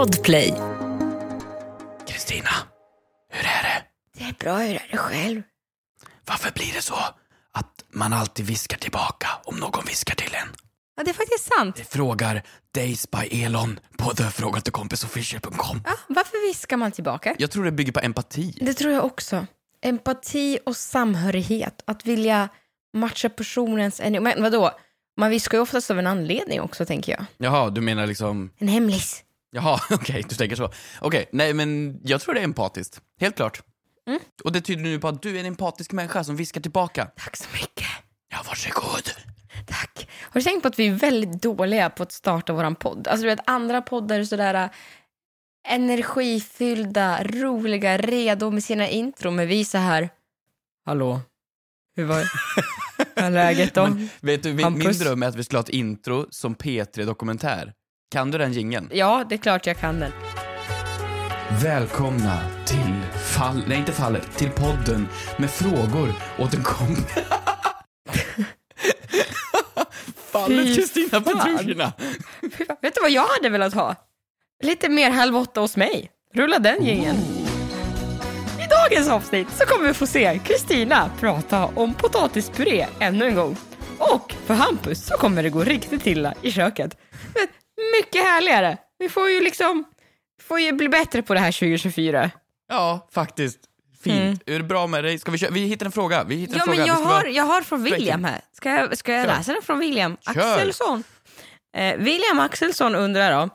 Podplay. Kristina, hur är det? Det är bra, hur är det själv? Varför blir det så att man alltid viskar tillbaka om någon viskar till en? Ja, det är faktiskt sant. Det frågar Days by Elon på thefrågatekompisofficial.com. Ja, varför viskar man tillbaka? Jag tror det bygger på empati. Det tror jag också. Empati och samhörighet. Att vilja matcha personens energi. Men vadå? Man viskar ju oftast av en anledning också, tänker jag. Jaha, du menar liksom... En hemlis. Jaha, okej, du tänker så. Okej, nej men jag tror det är empatiskt. Helt klart. Mm. Och det tyder nu på att du är en empatisk människa som viskar tillbaka. Tack så mycket. Ja, varsågod. Tack. Har du tänkt på att vi är väldigt dåliga på att starta våran podd? Alltså du vet, andra poddar är sådär äh, energifyllda, roliga, redo med sina intro. Men vi är så här... Hallå? Hur var läget då? Men, vet du, min, min dröm är att vi skulle ha ett intro som P3 Dokumentär. Kan du den jingeln? Ja, det är klart jag kan den. Välkomna till fall, nej inte fallet, till podden med frågor åt en kompis. fallet Kristina fan. Petrushina. Vet du vad jag hade velat ha? Lite mer halv åtta hos mig. Rulla den gängen. I dagens avsnitt så kommer vi få se Kristina prata om potatispuré ännu en gång. Och för Hampus så kommer det gå riktigt illa i köket. Men mycket härligare. Vi får ju liksom får ju bli bättre på det här 2024. Ja, faktiskt. Fint. Är det bra med dig? Ska vi köra? Vi hittar en fråga. Vi hittar en Ja, fråga. men jag Vi ska har, bara- jag har från William här. Ska jag, ska jag Kör. läsa den från William Kör. Axelsson? Eh, William Axelsson undrar då.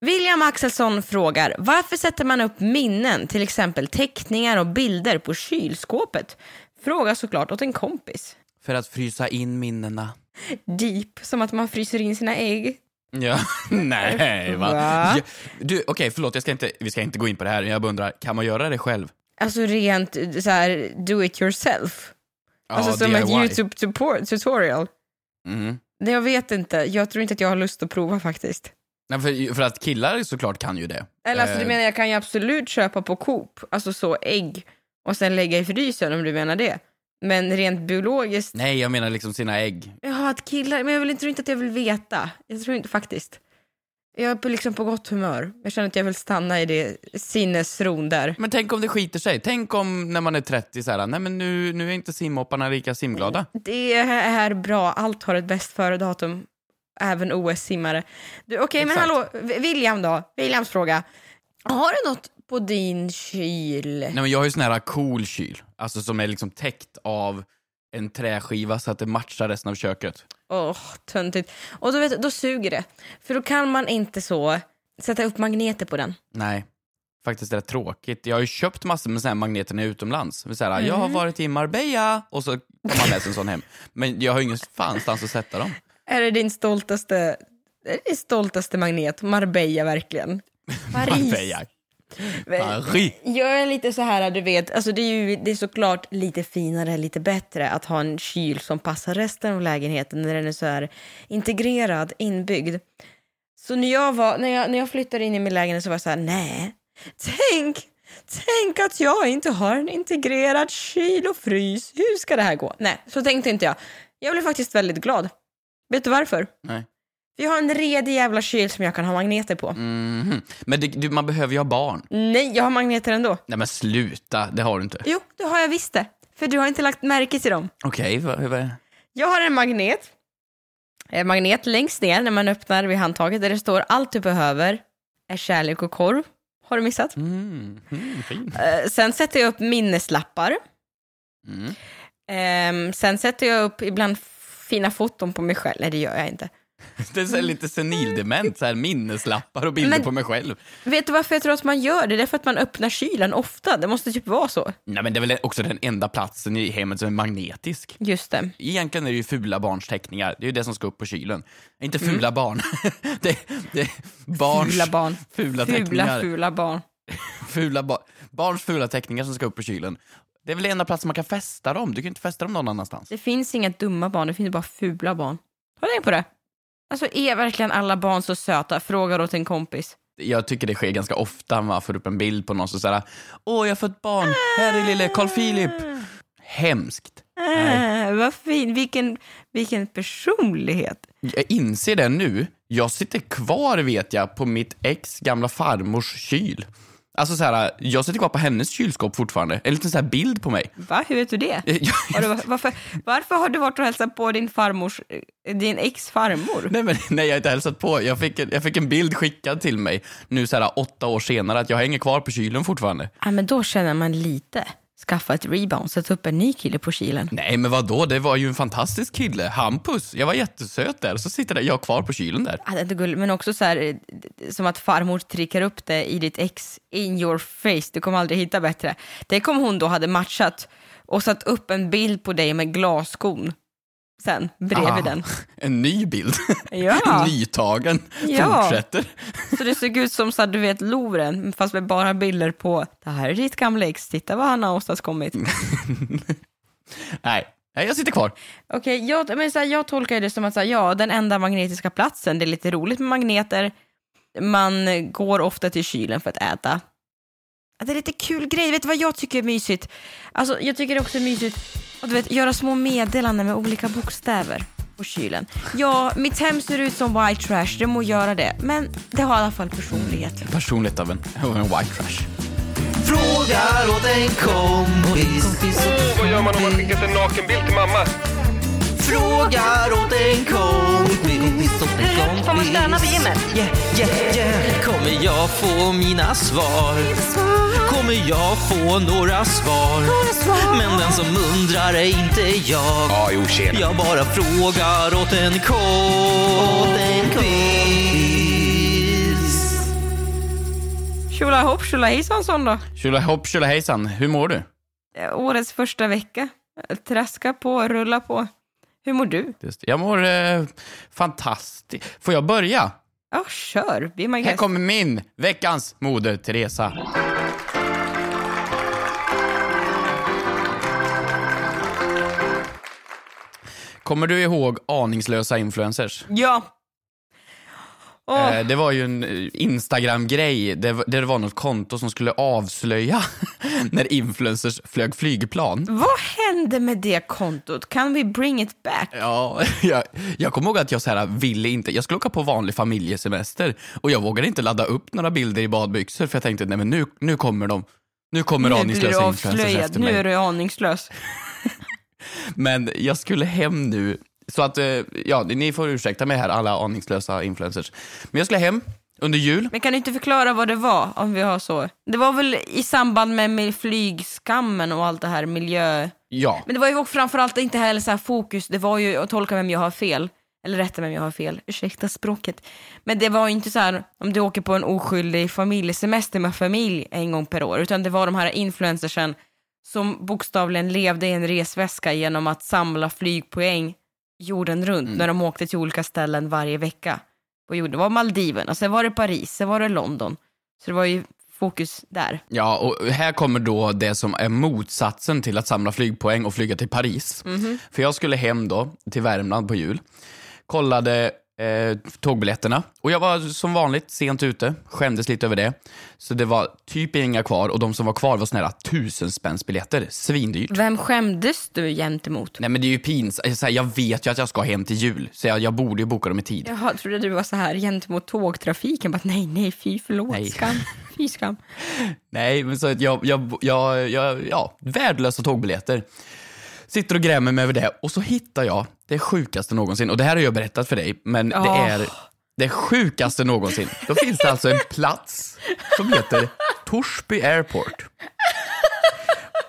William Axelsson frågar, varför sätter man upp minnen, till exempel teckningar och bilder på kylskåpet? Fråga såklart åt en kompis. För att frysa in minnena. Deep, som att man fryser in sina ägg. Ja, nej va? Va? Ja, Du, okej förlåt, jag ska inte, vi ska inte gå in på det här. Jag bara undrar, kan man göra det själv? Alltså rent eh, så här, do it yourself. Alltså Ja, som ett DIY. YouTube tupo- tutorial. Mm. Nej, Jag vet inte, jag tror inte att jag har lust att prova faktiskt. Nej, för, för att killar såklart kan ju det. Eller alltså, Eh, du menar jag kan ju absolut köpa på Coop, alltså så ägg och sen lägga i frysen om du menar det. Men rent biologiskt, Nej, jag menar liksom sina ägg. jaha att killar, men jag vill, tror inte att jag vill veta. Jag tror inte faktiskt. Jag är på, liksom på gott humör. Jag känner att jag vill stanna i det sinnesron där. Men tänk om det skiter sig. Tänk om när man är 30 så här, nej men nu, nu är inte simhopparna lika simglada. Det är bra, allt har ett bäst före-datum. Även OS-simmare. Okej, men Exakt. hallå, William då? Williams fråga. Har du något på din kyl? Nej men jag har ju sån här cool kyl, alltså som är liksom täckt av en träskiva så att det matchar resten av köket. Åh, töntigt. Och då, vet, du, då suger det. För då kan man inte så sätta upp magneter på den. Nej, faktiskt är det tråkigt. Jag har ju köpt massor med såna här magneter när jag är utomlands. Så här, Jag har varit i Marbella och så tar man med sig en sån hem. Men jag har ju ingen fanstans att sätta dem. Är det din stoltaste, är det din stoltaste magnet? Marbella verkligen. Paris. Marbella. Paris. Jag är lite så här, du vet, alltså det är ju det är såklart lite finare, lite bättre att ha en kyl som passar resten av lägenheten när den är så här integrerad, inbyggd. Så när jag, var, när jag, när jag flyttade in i min lägenhet så var jag så här, nej, tänk, tänk att jag inte har en integrerad kyl och frys. Hur ska det här gå? Nej, så tänkte inte jag. Jag blev faktiskt väldigt glad. Vet du varför? Nej. Vi har en redig jävla kyl som jag kan ha magneter på. Mhm. Men det, du, man behöver ju ha barn. Nej, jag har magneter ändå. Nej men sluta, det har du inte. Jo, det har jag visst det. För du har inte lagt märke till dem. Okej, vad, vad, Jag har en magnet. En magnet längst ner när man öppnar vid handtaget där det står allt du behöver är kärlek och korv. Har du missat? mm, mm. Eh, sen sätter jag upp minneslappar. Mm. Ehm, sen sätter jag upp ibland fina foton på mig själv. Nej, det gör jag inte. Det är så lite senildement, så här minneslappar och bilder Men- på mig själv. Vet du varför jag tror att man gör det? Det är för att man öppnar kylen ofta. Det måste typ vara så. Nej men det är väl också den enda platsen i hemmet som är magnetisk. Just det. Egentligen är det ju fula barns teckningar, det är ju det som ska upp på kylen. Inte fula barn, det, det barns Mm. Fula barn. fula Fula, teckningar. fula barn. Fula ba- barns fula teckningar som ska upp på kylen. Det är väl enda platsen man kan fästa dem, du kan ju inte fästa dem någon annanstans. Det finns inga dumma barn, det finns bara fula barn. Har du tänkt på det? Alltså är verkligen alla barn så söta? Frågar åt en kompis. Jag tycker det sker ganska ofta, man får upp en bild på någon som säger Åh, jag har fått barn, här är lille Carl Philip. Hemskt. Äh, vad fin, vilken, vilken personlighet. Jag inser det nu, Jag sitter kvar vet jag på mitt ex gamla farmors kyl. Alltså så här, jag sitter kvar på hennes kylskåp fortfarande. En liten så här bild på mig. Va, hur vet du det? Du, varför, varför har du varit och hälsat på din farmors, eh, din ex-farmor? nej, men, nej, jag har inte hälsat på. Jag fick, en, jag fick en bild skickad till mig nu så här åtta år senare att jag hänger kvar på kylen fortfarande. Ja, men då känner man lite. Skaffa ett rebound, sätta upp en ny kille på kylen. Nej, men vad då? Det var ju en fantastisk kille. Hampus. Jag var jättesöt där. Så sitter jag kvar på kylen där. Ja, det är inte gulligt, men också så här, eh, som att farmor trickar upp det i ditt ex in your face. Du kommer aldrig hitta bättre. Det kom hon då hade matchat och satt upp en bild på dig med glasskon sen bredvid Ah, den. En ny bild. Ja. Nytagen. Ja. Fortsätter. Så det såg ut som så här, du vet Louvren, fast med bara bilder på det här är ditt gamla ex, titta vad han har åstadkommit. Nej, jag sitter kvar. Okej, jag, men så här, jag tolkar det som att så här, ja, den enda magnetiska platsen, det är lite roligt med magneter, man går ofta till kylen för att äta. Det är lite kul grej, vet du vad jag tycker är mysigt? Alltså, jag tycker det också är mysigt att du vet, göra små meddelanden med olika bokstäver på kylen. Ja, mitt hem ser ut som white trash, det må göra det, men det har i alla fall personlighet. Personligt av en, av en white trash. Frågar åt en kompis. Åh, vad gör man om man skickat en nakenbild till mamma? Frågar åt en kompis. Åt en kompis. Får man stöna på gymmet? Yeah, yeah, yeah. Kommer jag få mina svar? Kommer jag få några svar? Men den som undrar är inte jag. Ja, jo, tjena. Jag bara frågar åt en kompis. Tjolahopp tjolahejsan sån då. Tjolahopp tjolahejsan, hur mår du? Eh, Årets första vecka. Traska på, rulla på. Hur mår du? Jag mår eh, fantastiskt. Får jag börja? Ja, kör. Be my Här kommer min, veckans moder Teresa. Kommer du ihåg aningslösa influencers? Ja. Eh, det var ju en eh, Instagram-grej där det var något konto som skulle avslöja när influencers flög flygplan. Vad hände med det kontot? Kan we bring it back? Ja, jag, jag kommer ihåg att jag så här ville inte, jag skulle åka på vanlig familjesemester och jag vågade inte ladda upp några bilder i badbyxor för jag tänkte nej men nu, nu kommer de, nu kommer Nu aningslösa influencers avslöjad. efter Nu mig. är du aningslös. Men jag skulle hem nu, så att, eh, ja ni får ursäkta mig här alla aningslösa influencers. Men jag skulle hem under jul, Men kan du inte förklara vad det var om vi har så? Det var väl i samband med, flygskammen och allt det här miljö... ja. Men det var ju framförallt inte heller så fokus, det var ju att tolka vem jag har fel. Eller rätta vem jag har fel, ursäkta språket. Men det var ju inte så här om du åker på en oskyldig familjesemester med familj en gång per år, utan det var de här influencersen som bokstavligen levde i en resväska genom att samla flygpoäng jorden runt när de åkte till olika ställen varje vecka. På jorden. Det var Maldiverna, sen var det Paris, sen var det London. Så det var ju fokus där. Ja, och här kommer då det som är motsatsen till att samla flygpoäng och flyga till Paris. För jag skulle hem då till Värmland på jul, kollade eh, tågbiljetterna och jag var som vanligt sent ute, skämdes lite över det. Så det var typ inga kvar och de som var kvar var såna här tusen spänns biljetter, svindyrt. Vem skämdes du gentemot? Nej men det är ju pinsamt, jag vet ju att jag ska hem till jul, så jag, jag borde ju boka dem i tid. Jaha, jag trodde du var så här gentemot tågtrafiken. Bara, nej, nej, fy förlåt, Nej. skam, fy skam. Nej, men så att jag, jag, jag, jag, ja, värdelösa tågbiljetter. Sitter och grämer mig över det och så hittar jag det sjukaste någonsin. Och det här har jag berättat för dig, men det Åh. är det sjukaste någonsin. Då finns det alltså en plats som heter Torsby Airport.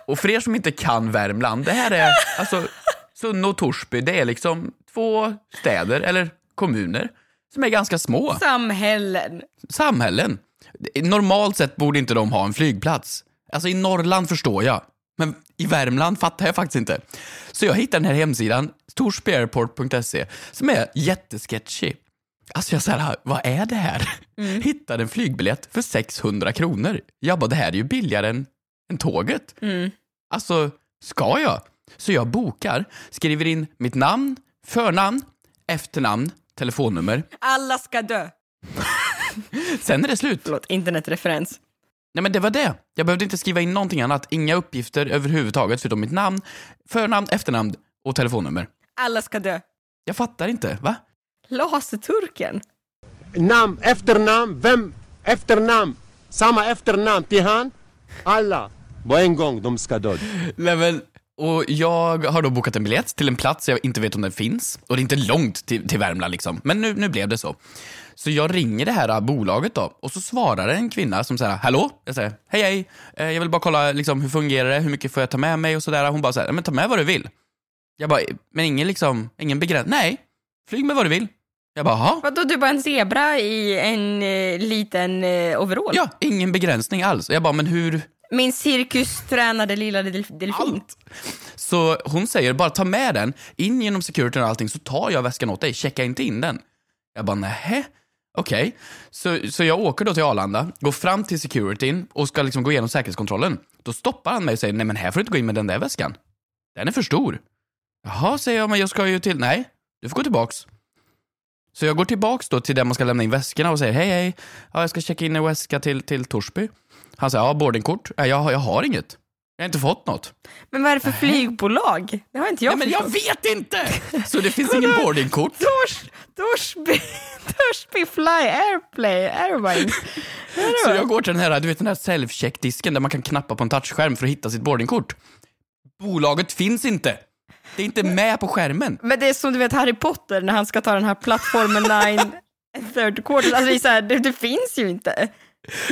Och för er som inte kan Värmland, det här är alltså Sunne och Torsby, det är liksom två städer eller kommuner som är ganska små Samhällen. samhällen. Normalt sett borde inte de ha en flygplats. Alltså i Norrland förstår jag, men i Värmland fattar jag faktiskt inte. Så jag hittade den här hemsidan, torsbyairport.se, som är jättesketchy. Alltså jag säger, vad är det här? Hittade en flygbiljett för 600 kronor. Jag bara, det här är ju billigare än, än tåget. Alltså, ska jag? Så jag bokar, skriver in mitt namn, förnamn, efternamn, telefonnummer. Alla ska dö. Sen är det slut. Förlåt, internetreferens. Nej men det var det. Jag behövde inte skriva in någonting annat. Inga uppgifter överhuvudtaget förutom mitt namn, förnamn, efternamn och telefonnummer. Alla ska dö. Jag fattar inte, va? Laserturken. namn, efternamn, vem efternamn, samma efternamn till han. Alla på en gång, de ska dö. Nej, men, och jag har då bokat en biljett till en plats jag inte vet om den finns. Och det är inte långt till, till Värmland liksom. Men nu, nu blev det så. Så jag ringer det här bolaget då och så svarar en kvinna som säger hallå? Jag säger hej hej, Eh, jag vill bara kolla liksom, hur fungerar det, hur mycket får jag ta med mig och sådär. Hon bara säger men ta med vad du vill. Jag bara, men ingen liksom, ingen begränsning? Nej, flyg med vad du vill. Jag bara, jaha? Vadå, du bara en zebra i en eh, liten eh, overall? Ja, ingen begränsning alls. Jag bara, men hur? Min cirkustränade lilla delfin. Allt. Så hon säger, bara ta med den, in genom securityn och allting så tar jag väskan åt dig, checka inte in den. Jag bara, nähä? Okej. Så, så jag åker då till Arlanda, går fram till securityn och ska liksom gå igenom säkerhetskontrollen. Då stoppar han mig och säger, nej men här får du inte gå in med den där väskan. Den är för stor. Jaha, säger jag, men jag ska ju till, nej, du får gå tillbaks. Så jag går tillbaks då till där man ska lämna in väskorna och säger, hej hej, ja, jag ska checka in en väska till, till Torsby. Han säger, ja boardingkort? Ja, jag, jag har inget. Jag har inte fått något. Men vad är det för flygbolag? Det har inte jag Nej, men jag vet inte! Så det finns ingen boardingkort. Tors, Torsby, Torsby Fly Airplay Airlines. Så jag går till den här, du vet den här self-check-disken där man kan knappa på en touchskärm för att hitta sitt boardingkort. Bolaget finns inte. Det är inte med på skärmen. Men det är som du vet Harry Potter när han ska ta den här plattformen 9 third quarter. Alltså det, är så här, det, det finns ju inte.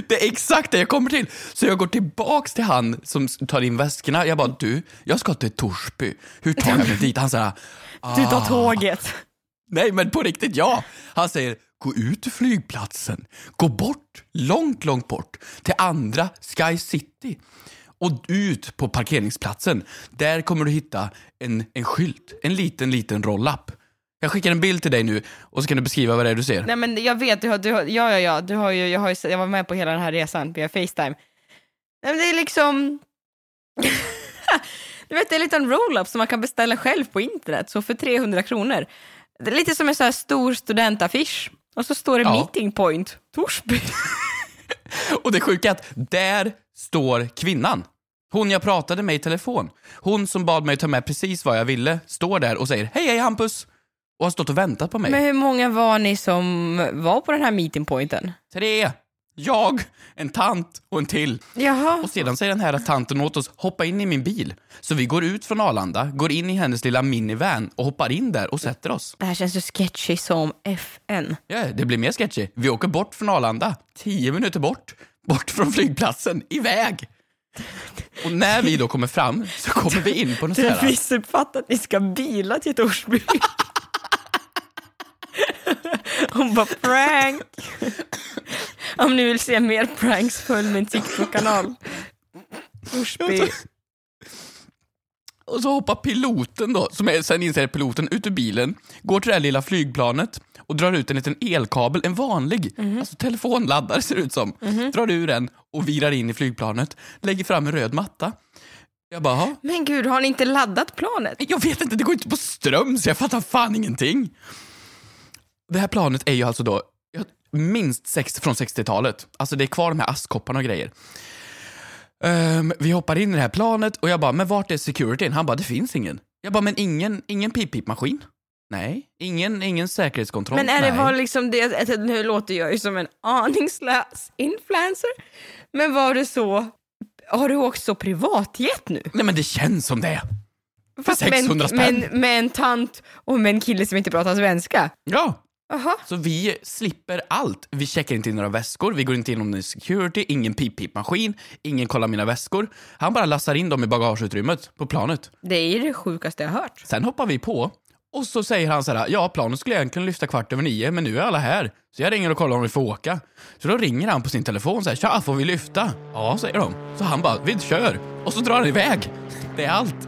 Det är exakt det jag kommer till. Så jag går tillbaks till han som tar in väskorna. Jag bara, du, jag ska till Torsby. Hur tar jag mig dit? Han säger, Du tar tåget. nej men på riktigt ja. Han säger, gå ut till flygplatsen. Gå bort, långt, långt bort, till andra Sky City. Och ut på parkeringsplatsen. Där kommer du hitta en, en skylt, en liten, liten roll-up. Jag skickar en bild till dig nu och så kan du beskriva vad det är du ser. Nej men jag vet, du har, du har, ja ja ja, du har ju, jag, har ju, jag var med på hela den här resan via Facetime. Nej, men det är liksom... du vet, det är en liten roll-up som man kan beställa själv på internet, så för 300 kronor. Det är lite som en så här stor studentaffisch. Och så står det Ja. meeting point, Torsby. Och det sjuka är att där står kvinnan. Hon jag pratade med i telefon. Hon som bad mig ta med precis vad jag ville, står där och säger hej hej Hampus. Och har stått och väntat på mig. Men hur många var ni som var på den här meeting pointen? Tre. Jag, en tant och en till. Jaha. Och sedan säger den här tanten åt oss, hoppa in i min bil. Så vi går ut från Arlanda, går in i hennes lilla minivan och hoppar in där och sätter oss. Det här känns så sketchy som FN. Ja, det blir mer sketchy. Vi åker bort från Arlanda, tio minuter bort, bort från flygplatsen, iväg. Och när vi då kommer fram så kommer vi in på något har här. missuppfattat att ni ska bila till Torsby. Hon bara prank. Om ni vill se mer pranks följ min TikTok-kanal. Torsby. Och så hoppar piloten då, som är, sen inser piloten, ut ur bilen, går till det här lilla flygplanet och drar ut en liten elkabel, en vanlig, alltså telefonladdare ser det ut som. Drar ur den och virar in i flygplanet, lägger fram en röd matta. Jag bara, "Jaha." Men gud, har ni inte laddat planet? jag vet inte, det går inte på ström så jag fattar fan ingenting. Det här planet är ju alltså då minst 60, från 60-talet. Alltså det är kvar de här askkopparna och grejer. Ehm, vi hoppar in i det här planet och jag bara, men vart är securityn? Han bara, det finns ingen. Jag bara, men ingen, ingen pip-pip-maskin? Nej. Ingen, ingen säkerhetskontroll? Men är det Nej. var liksom det, nu låter jag ju som en aningslös influencer, men var det så, har du åkt så privatjet nu? Nej men det känns som det. För Fast med 600 en, spänn. med, en, med en tant och med en kille som inte pratar svenska. Ja. Jaha. Så vi slipper allt. Vi checkar inte in några väskor, vi går inte in någon security, ingen pip-pip-maskin, ingen kollar mina väskor. Han bara lassar in dem i bagageutrymmet på planet. Det är det sjukaste jag hört. Sen hoppar vi på och så säger han så här, ja planet skulle egentligen lyfta kvart över nio, men nu är alla här. Så jag ringer och kollar om vi får åka. Så då ringer han på sin telefon och säger, tja, får vi lyfta? Ja, säger de. Så han bara, vi kör. Och så drar han iväg. Det är allt.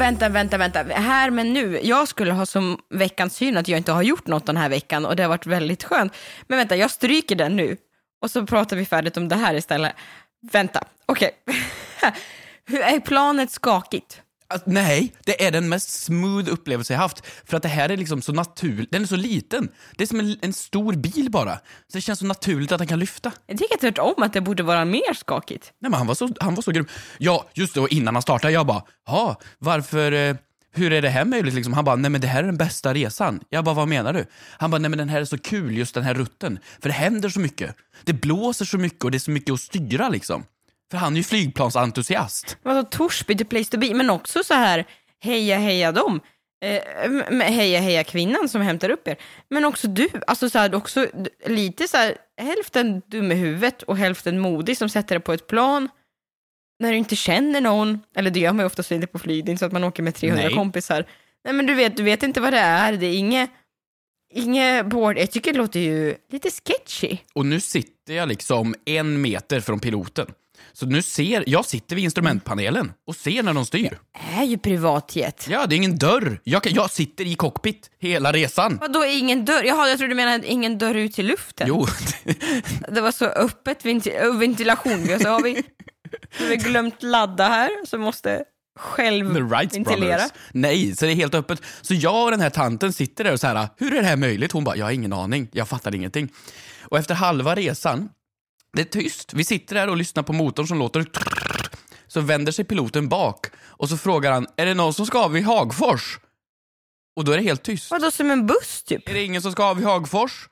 Vänta, vänta, vänta. Här men nu. Jag skulle ha som veckans syn att jag inte har gjort något den här veckan och det har varit väldigt skönt. Men vänta, jag stryker den nu. Och så pratar vi färdigt om det här istället. Vänta, okej. Okay. är planet skakigt? Alltså, nej, det är den mest smooth upplevelse jag haft. För att det här är liksom så naturligt. Den är så liten. Det är som en, en stor bil bara. Så det känns så naturligt att den kan lyfta. Jag tycker tvärtom att det borde vara mer skakigt. Nej men han var så, han var så grym. Ja, just det, och innan han startade, jag bara, ja, varför, eh, hur är det här möjligt liksom? Han bara, nej men det här är den bästa resan. Jag bara, vad menar du? Han bara, nej men den här är så kul, just den här rutten. För det händer så mycket. Det blåser så mycket och det är så mycket att styra liksom. För han är ju flygplansentusiast. Vadå Torsby, the place to be, men också så här, heja heja dem. Eh, heja heja kvinnan som hämtar upp er. Men också du, alltså så här, också lite så här, hälften dum i huvudet och hälften modig som sätter dig på ett plan när du inte känner någon, eller det gör man ju oftast inte på flyg, det är inte så att man åker med 300 Nej. kompisar. Nej men du vet, du vet inte vad det är, det är inget, inget board, jag tycker det låter ju lite sketchy. Och nu sitter jag liksom en meter från piloten. Så nu ser, jag sitter vid instrumentpanelen och ser när de styr. Det är ju privatjet. Ja, det är ingen dörr. Jag, kan- jag sitter i cockpit hela resan. Vadå ingen dörr? Jaha, jag trodde du menade ingen dörr ut till luften. Jo, Det var så öppet ventil- ventilation. Så har vi, så vi glömt ladda här, så måste själv The Wrights ventilera. Brothers. Nej, så det är helt öppet. Så jag och den här tanten sitter där och så här, hur är det här möjligt? Hon bara, jag har ingen aning, jag fattar ingenting. Och efter halva resan, det är tyst. Vi sitter där och lyssnar på motorn som låter så vänder sig piloten bak och så frågar han, är det någon som ska av i Hagfors? Och då är det helt tyst. Vadå som en buss typ? Är det ingen som ska av i Hagfors?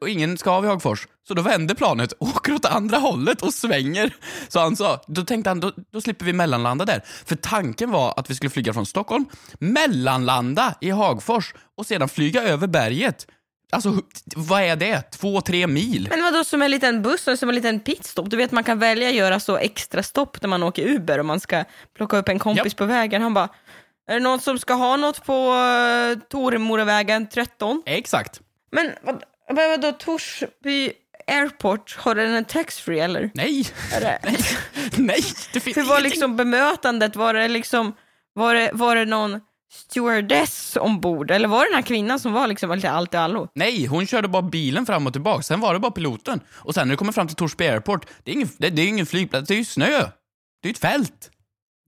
Och ingen ska av i Hagfors. Så då vänder planet, åker åt andra hållet och svänger. Så han sa, då tänkte han, då, då slipper vi mellanlanda där. För tanken var att vi skulle flyga från Stockholm, mellanlanda i Hagfors och sedan flyga över berget. Alltså, vad är det? Två, tre mil? Men vadå som en liten buss och som en liten pitstop? Du vet man kan välja att göra så extra stopp när man åker Uber och man ska plocka upp en kompis Japp. på vägen. Han bara, är det någon som ska ha något på uh, Toremoravägen 13? Exakt. Men vad, vad, vadå Torsby Airport, har den en taxfree eller? Nej. Det? Nej, det finns Hur var ingenting. liksom bemötandet? Var det liksom, var det, var det någon stewardess ombord? Eller var det den här kvinnan som var liksom lite allt i allo? Nej, hon körde bara bilen fram och tillbaka. Sen var det bara piloten. Och sen när du kommer fram till Torsby Airport, det är ingen, det, det är ingen flygplats, det är ju snö. Det är ett fält.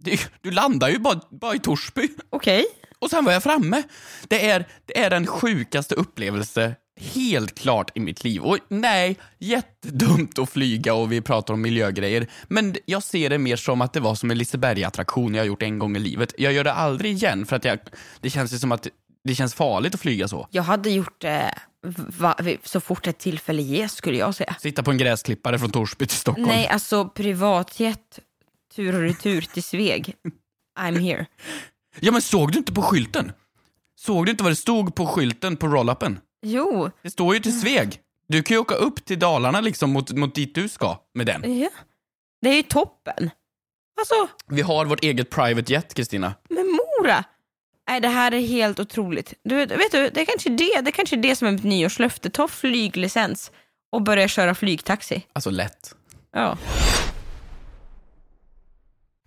Det du landar ju bara, bara i Torsby. Okej. Och sen var jag framme. Det är, det är den sjukaste upplevelse helt klart i mitt liv. Och nej, jättedumt att flyga och vi pratar om miljögrejer. Men jag ser det mer som att det var som en Liseberg-attraktion jag har gjort en gång i livet. Jag gör det aldrig igen för att jag, det känns ju som att det känns farligt att flyga så. Jag hade gjort det va, så fort ett tillfälle ges skulle jag säga. Sitta på en gräsklippare från Torsby till Stockholm. Nej, alltså privatjet, tur och retur till Sveg. I'm here. Ja men såg du inte på skylten? Såg du inte vad det stod på skylten på roll-upen? Jo, Det står ju till Sveg. Du kan ju åka upp till Dalarna liksom mot, mot dit du ska med den. ja. det är ju toppen. Alltså, Vi har vårt eget private jet, Kristina. med Mora. Nej, det här är helt otroligt. Du, vet du, det är kanske det, det är kanske det som är mitt nyårslöfte. Ta flyglicens och börja köra flygtaxi. Alltså lätt. Ja.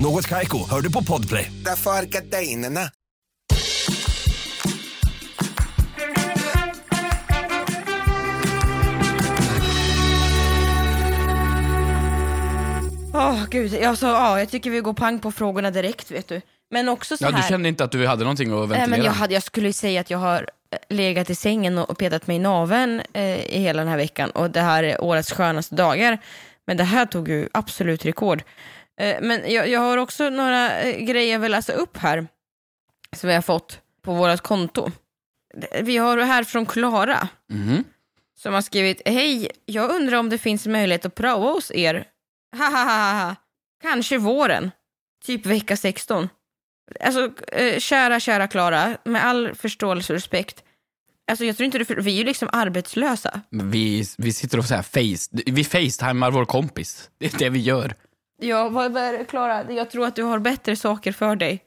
Något Kaiko, hör du på Podplay. Därför är gardinerna. Åh gud, alltså, ja, jag tycker vi går pang på frågorna direkt vet du. Men också så Ja, här. du kände inte att du hade någonting att ventilera? Nej, men jag, hade, jag skulle säga att jag har eh, legat i sängen och och petat mig i naveln eh, i hela den här veckan och det här är årets skönaste dagar. Men det här tog ju absolut rekord. Eh, men jag, jag har också några eh, grejer jag vill läsa upp här som vi har fått på vårt konto. Vi har det här från Klara Mhm. som har skrivit Hej, jag undrar om det finns möjlighet att praoa hos er. Hahaha. Kanske våren. Typ vecka 16. Alltså, eh, kära, kära Klara, med all förståelse och respekt. Alltså jag tror inte du, vi är ju liksom arbetslösa. Vi, vi sitter och så här face, vi facetimar vår kompis. Det är det vi gör. Ja, vad är det, Klara? Jag tror att du har bättre saker för dig.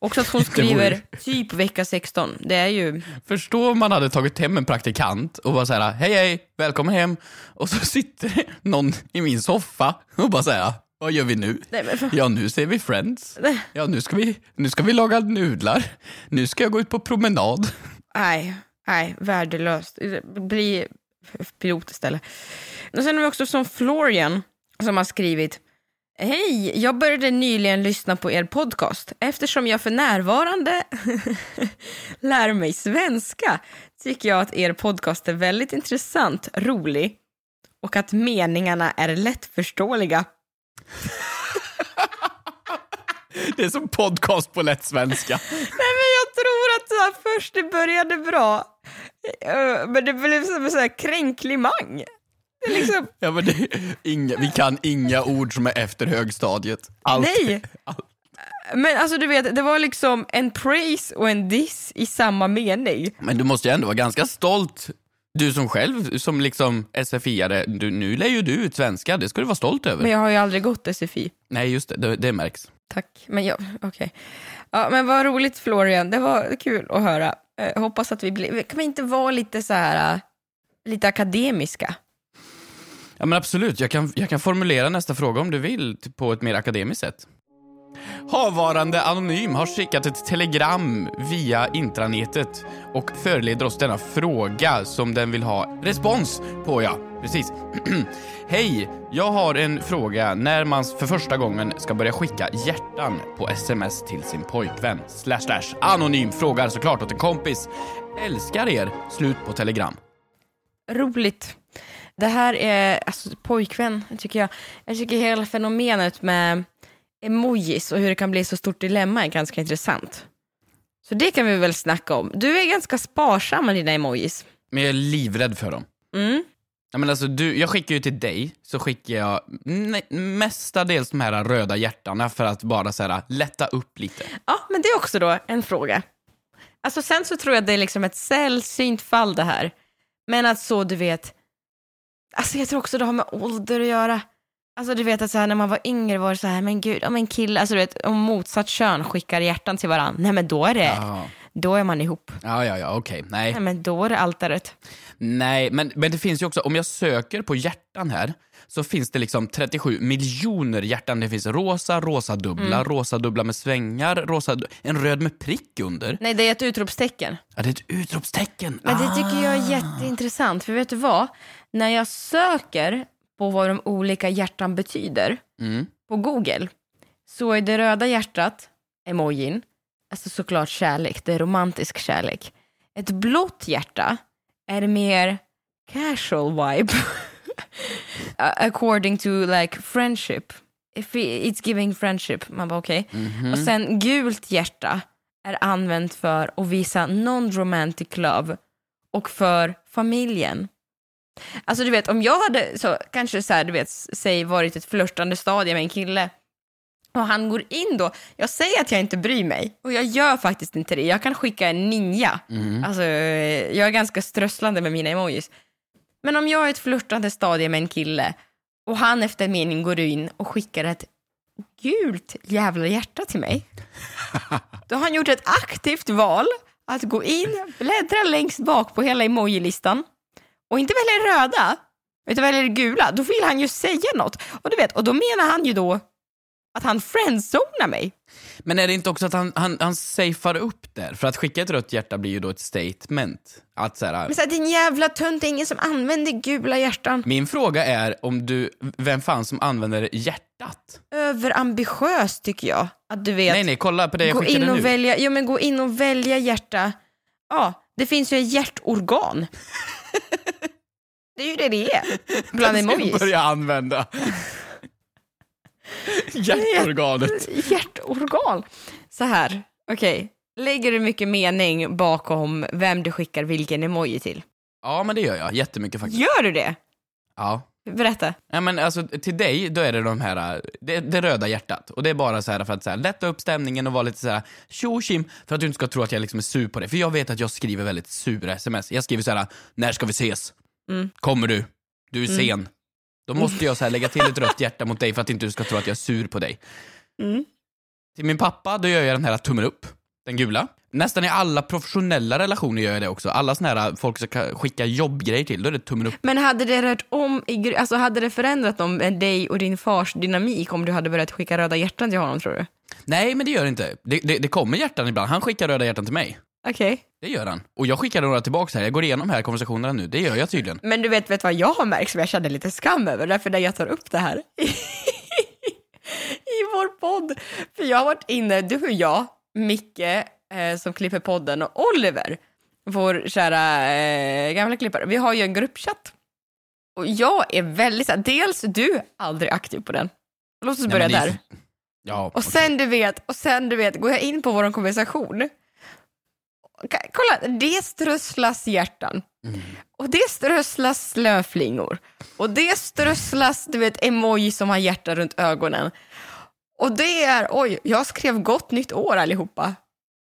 Också att hon skriver typ vecka 16. Det är ju... Förstå om man hade tagit hem en praktikant och bara så här, hej hej, välkommen hem. Och så sitter det någon i min soffa och bara säga, vad gör vi nu? Nej, fan. Ja, nu ser vi Friends. Ja, nu ska vi, nu ska vi laga nudlar. Nu ska jag gå ut på promenad. Nej, nej, värdelöst. Bli pilot istället. Och sen har vi också som Florian som har skrivit Hej, jag började nyligen lyssna på er podcast. Eftersom jag för närvarande lär mig svenska tycker jag att er podcast är väldigt intressant, rolig och att meningarna är lättförståeliga. Det är som podcast på lätt svenska. Nej men jag tror att så här, först det började bra, eh, men det blev som en så här kränklimang. Liksom, Ja, men det, inga, vi kan inga ord som är efter högstadiet. Allt. nej. Men alltså du vet, det var liksom en praise och en diss i samma mening. Men du måste ju ändå vara ganska stolt. Du som själv, som liksom SFI-are, du, nu lär ju du ut svenska, det ska du vara stolt över. Men jag har ju aldrig gått SFI. Nej, just det, det, det märks. Tack. Men jag, okej. Ja, men vad roligt Florian, det var kul att höra. Eh, hoppas att vi blir, kan vi inte vara lite så här, eh, lite akademiska? Ja men absolut, jag kan, jag kan formulera nästa fråga om du vill typ, på ett mer akademiskt sätt. Havvarande Anonym har skickat ett telegram via intranätet och förleder oss denna fråga som den vill ha respons på, ja. Precis. Hej, jag har en fråga när man för första gången ska börja skicka hjärtan på sms till sin pojkvän. Slash slash anonym frågar såklart åt en kompis. Älskar er. Slut på telegram. Roligt. Det här är, alltså pojkvän, tycker jag. Jag tycker hela fenomenet med emojis och hur det kan bli så stort dilemma är ganska intressant. Så det kan vi väl snacka om. Du är ganska sparsam med dina emojis. Men jag är livrädd för dem. Mm. Ja, men alltså, du, jag skickar ju till dig, så skickar jag mestadels de här röda hjärtarna för att bara så här, lätta upp lite. Ja, men det är också då en fråga. Alltså sen så tror jag det är liksom ett sällsynt fall det här. Men att så du vet, alltså jag tror också det har med ålder att göra. Alltså du vet att så här, när man var yngre var det så här, men gud, om en kille, alltså du vet, om motsatt kön skickar hjärtan till varandra, nej men då är det, Ja, då är man ihop. ja, ja, ja okej. Nej. Nej men då är det altaret. Nej, men, men det finns ju också, om jag söker på hjärtan här, så finns det liksom 37 miljoner hjärtan. Det finns rosa, rosa dubbla, Mm. rosa dubbla med svängar, rosa, en röd med prick under. Nej, det är ett utropstecken. Ja, det är ett utropstecken. Men det Ah. tycker jag är jätteintressant, för vet du vad? När jag söker på vad de olika hjärtan betyder Mm. på Google så är det röda hjärtat, emojin, alltså såklart kärlek, det är romantisk kärlek. Ett blått hjärta är mer casual vibe. According to like friendship. If it's giving friendship. Man bara okej. Mhm. Och sen gult hjärta är använt för att visa non-romantic love och för familjen. Alltså du vet, om jag hade så, kanske så här, du vet, säg varit ett flörtande stadie med en kille och han går in då, jag säger att jag inte bryr mig och jag gör faktiskt inte det. Jag kan skicka en ninja. Mhm. Alltså, eh, jag är ganska strösslande med mina emojis. Men om jag är ett flörtande stadie med en kille och han efter en mening går in och skickar ett gult jävla hjärta till mig. Då har han gjort ett aktivt val att gå in, bläddra längst bak på hela emojilistan och inte välja röda, utan välja det gula. Då vill han ju säga något. Och du vet, och då menar han ju då att han friendzonar mig. Men är det inte också att han, han, han safear upp där? För att skicka ett rött hjärta blir ju då ett statement. Att så här, Men så här, din jävla tönt, det är ingen som använder gula hjärtan. Min fråga är om du, vem fan som använder hjärtat? Överambitiöst tycker jag. Att du vet. Nej, nej, kolla på det jag gå skickade in och nu. välja, ja men gå in och välja hjärta. Ja, det finns ju ett hjärtorgan. det är ju det det är. Bland Den ska emojis. börja använda. Hjärtorganet. Hjärtorgan. Så här, okej. Lägger du mycket mening bakom vem du skickar vilken emoji till? Ja, men det gör jag jättemycket faktiskt. Gör du det? Ja. Berätta. Ja, men alltså, till dig, då är det de här, det, det röda hjärtat. Och det är bara så här för att så här, lätta upp stämningen och vara lite så här tjo för att du inte ska tro att jag liksom är sur på dig. För jag vet att jag skriver väldigt sura sms. Jag skriver så här, när ska vi ses? Mm. Kommer du? Du är sen. Då måste jag så här lägga till ett rött hjärta mot dig för att inte du ska tro att jag är sur på dig. Mm. Till min pappa, då gör jag den här tummen upp, den gula. Nästan i alla professionella relationer gör jag det också. Alla såna här folk som ska skicka jobbgrejer till, då är det tummen upp. Men hade det rört om, i, alltså hade det förändrat om med dig och din fars dynamik om du hade börjat skicka röda hjärtan till honom tror du? Nej, men det gör det inte. Det, det, det kommer hjärtan ibland. Han skickar röda hjärtan till mig. Okej. Det gör han. Och jag skickar några tillbaka här. Jag går igenom här konversationerna nu. Det gör jag tydligen. Men du vet, vet vad jag har märkt som jag kände lite skam över, därför när jag tar upp det här i vår podd. För jag har varit inne, du och jag, Micke eh, som klipper podden och Oliver, vår kära eh, gamla klippare, vi har ju en gruppchatt. Och jag är väldigt så dels du aldrig aktiv på den. Låt oss Nej, börja är där. Ja, Och sen du vet, och sen du vet, går jag in på vår konversation. Kolla, det strösslas hjärtan. Och det strösslas slöflingor. Och det strösslas, du vet, emoji som har hjärta runt ögonen. Och det är, oj, jag skrev gott nytt år allihopa.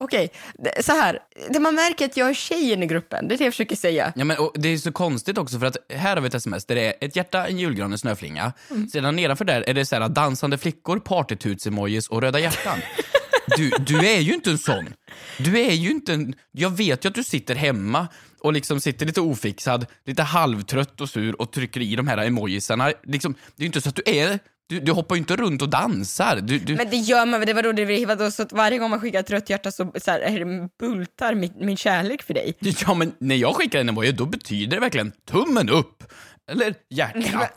Okej, det- så här, det man märker att jag är tjejen i gruppen, det är det jag försöker säga. Ja, men, och det är så konstigt också för att här har vi ett sms där det är ett hjärta, en julgran, en snöflinga. Sedan nedanför där är det så här dansande flickor, partytuts-emojis och röda hjärtan. Du, du är ju inte en sån. Du är ju inte en... Jag vet ju att du sitter hemma och liksom sitter lite ofixad, lite halvtrött och sur och trycker i de här emojisarna. Liksom, det är ju inte så att du är... Du, du hoppar ju inte runt och dansar. Du, du, Men det gör man väl, det var då det var vadå, så att varje gång man skickar ett rött hjärta så, så här, bultar min, min kärlek för dig. Ja, men när jag skickar en emoji, då betyder det verkligen tummen upp. Eller hjärta.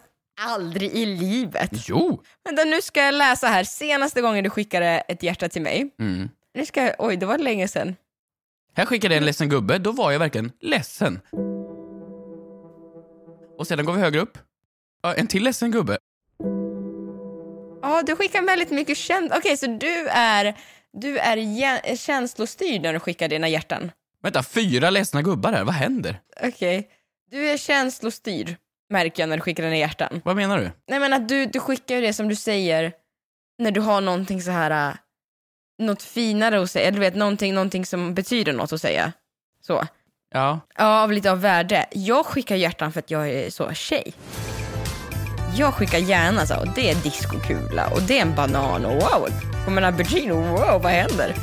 Aldrig i livet. Jo. Vänta, nu ska jag läsa här. Senaste gången du skickade ett hjärta till mig. Mm. Nu ska jag, oj, det var länge sedan. Här skickade jag en ledsen gubbe, då var jag verkligen ledsen. Och sedan går vi högre upp. Ja, en till ledsen gubbe. Ja, du skickar väldigt mycket känd... Okej, så du är, du är känslostyrd när du skickar dina hjärtan? Vänta, fyra ledsna gubbar här, vad händer? Okej. Du är känslostyrd, märker jag när du skickar dina hjärtan. Vad menar du? Nej men att du, du skickar ju det som du säger när du har någonting så här äh, något finare att säga, eller du vet någonting, någonting som betyder något att säga. Så. Ja. Ja, av lite av värde. Jag skickar hjärtan för att jag är så tjej. Jag skickar gärna så, och det är diskokula och det är en banan och wow, kommer en aubergine och wow, vad händer?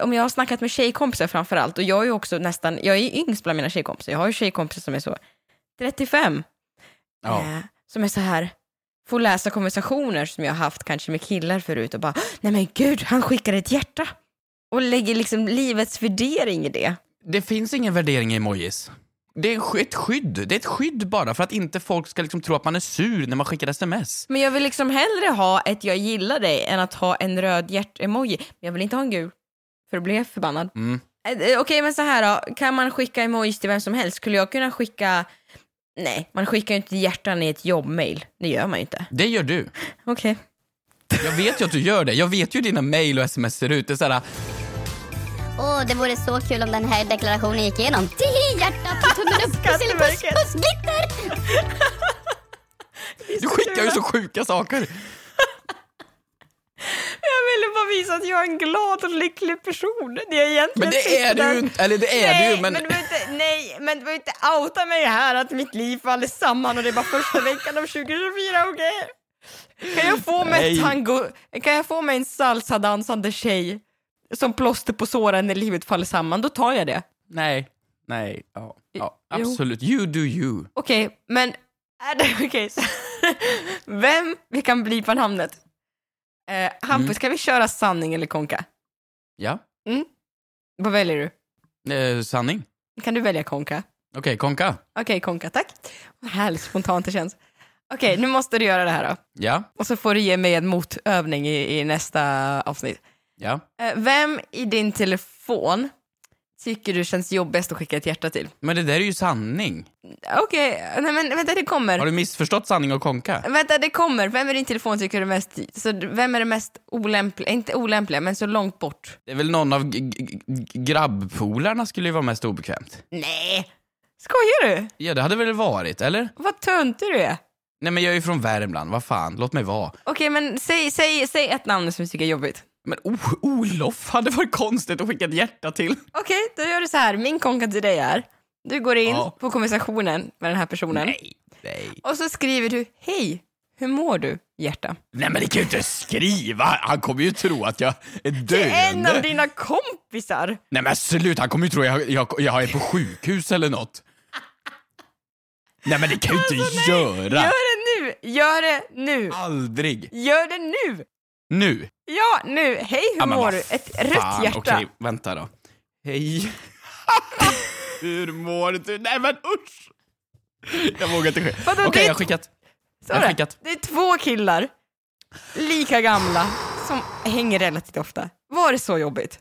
Om jag har snackat med tjejkompisar framför allt och jag är ju också nästan, jag är yngst bland mina tjejkompisar, jag har ju tjejkompisar som är så 35. Ja. Eh, som är så här, får läsa konversationer som jag har haft kanske med killar förut och bara, nej men gud, han skickar ett hjärta. Och lägger liksom livets värdering i det. Det finns ingen värdering i emojis. Det är ett skydd. Det är ett skydd bara för att inte folk ska liksom tro att man är sur när man skickar sms. Men jag vill liksom hellre ha ett jag gillar dig än att ha en röd hjärt-emoji. Men jag vill inte ha en gul, för då blir jag förbannad. Mm. Eh, eh, Okej, men så här då. Kan man skicka emojis till vem som helst? Skulle jag kunna skicka... Nej, man skickar ju inte hjärtan i ett jobbmail. Det gör man ju inte. Det gör du. Okej. Jag vet ju att du gör det. Jag vet ju hur dina mail och sms ser ut. Det är såhär, Åh, det vore så kul om den här deklarationen gick igenom. Tihi, hjärta på tummen upp, puss, puss, puss, glitter! du skickar ju så sjuka saker. Jag ville bara visa att jag är en glad och lycklig person. Det är egentligen Men det är sitter du där- inte. Eller det är nej, du, men... men du inte, nej, men du behöver inte outa mig här att mitt liv faller samman och det är bara första veckan av 2024, okej? Kan jag få mig Nej. tango, kan jag få mig en salsa-dansande tjej som plåster på såren när livet faller samman, då tar jag det. Nej. Nej. Ja. ja Jo. absolut. You do you. Okej, men är det okej? så- Vem, vi kan bli på namnet. Eh, Hampus, Mm. ska vi köra sanning eller konka? Ja. Vad väljer du? Eh, sanning. Kan du välja konka? Okej, konka. Okej, konka, tack. Vad härligt spontant det känns. Okej, nu måste du göra det här då. Ja. Och så får du ge mig en motövning i, i nästa avsnitt. Ja. Eh, vem i din telefon tycker du känns jobbigast att skicka ett hjärta till? Men det där är ju sanning. Okej, nej men vänta det kommer. Har du missförstått sanning och konka? Vänta, det kommer. Vem i din telefon tycker du mest... Så vem är det mest olämpliga? Inte olämpliga, men så långt bort. Det är väl någon av grabbpolarna skulle ju vara mest obekvämt. Nej! Skojar du? Ja, det hade väl varit, eller? Vad töntig du är. Nej men jag är ju från Värmland, vad fan, låt mig vara. Okej, men säg, säg, säg ett namn som du tycker är jobbigt. Men oh, Olof hade varit konstigt att skicka ett hjärta till. Okej, då gör du så här. Min konka till dig är, du går in Ja. på konversationen med den här personen Nej, nej. och så skriver du hej, hur mår du, hjärta? Nej men det kan ju inte skriva, han kommer ju tro att jag är döende. Det är en av dina kompisar! Nej men sluta, han kommer ju tro att jag, jag, jag är på sjukhus eller något. Nej men det kan ju inte Alltså, göra. Gör det nu! Gör det nu! Aldrig. Gör det nu! Nu. Ja, nu! Hej, hur Ja, mår du? Ett rött hjärta. Okej, vänta då. Hej. Hur mår du? Nej men usch! Jag vågar inte skicka. Okej, är jag har skickat. Så Jag har skickat. det är två killar, lika gamla, som hänger relativt ofta. Var det så jobbigt?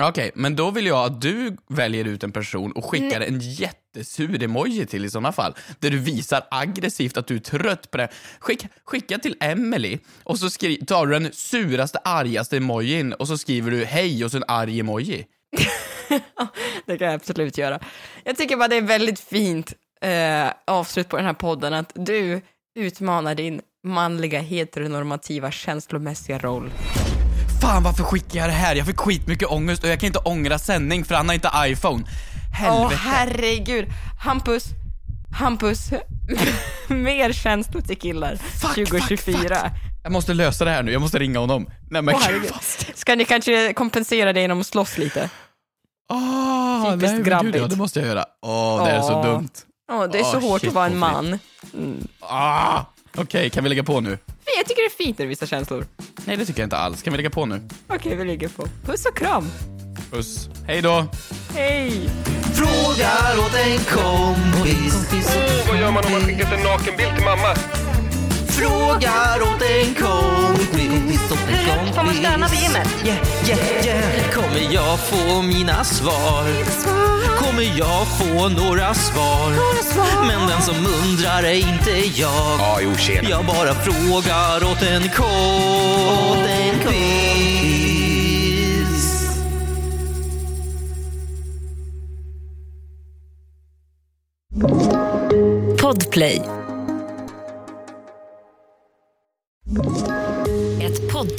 Okej, men då vill jag att du väljer ut en person och skickar en jättesur emoji till i sådana fall. Där du visar aggressivt att du är trött på det. Skick, skicka till Emily och så skri, tar du den suraste, argaste emojin och så skriver du hej och så en arg emoji. Det kan jag absolut göra. Jag tycker bara det är väldigt fint eh, avslut på den här podden att du utmanar din manliga heteronormativa känslomässiga roll. Fan varför skickar jag det här? Jag fick skitmycket ångest och jag kan inte ångra sändning för han har inte iPhone. Helvete. Åh herregud. Hampus, Hampus, mer känslor till killar 2024. Jag måste lösa det här nu, jag måste ringa honom. Nej men gud vad Ska ni kanske kompensera det genom att slåss lite? Åh, Typiskt nej, men gud, grabbigt. Ja, det måste jag göra. Åh, det är så dumt. Åh, det är så hårt shit, att vara en man. Ah, Okej, kan vi lägga på nu? Men jag tycker det är fint när du visar känslor. Nej, det tycker jag inte alls. Kan vi lägga på nu? Okej, vi ligger på. Puss och kram. Puss. Hej då. Hej! Frågar åt en kompis. Åh, vad gör man om man skickat en nakenbild till mamma? Frågar kompis. Får man stöna på gymmet? Yeah, yeah, yeah. Kommer jag få mina svar? Kommer jag få några svar? Men den som undrar är inte jag. Ja, jo, tjena. Jag bara frågar åt en kompis. Podplay.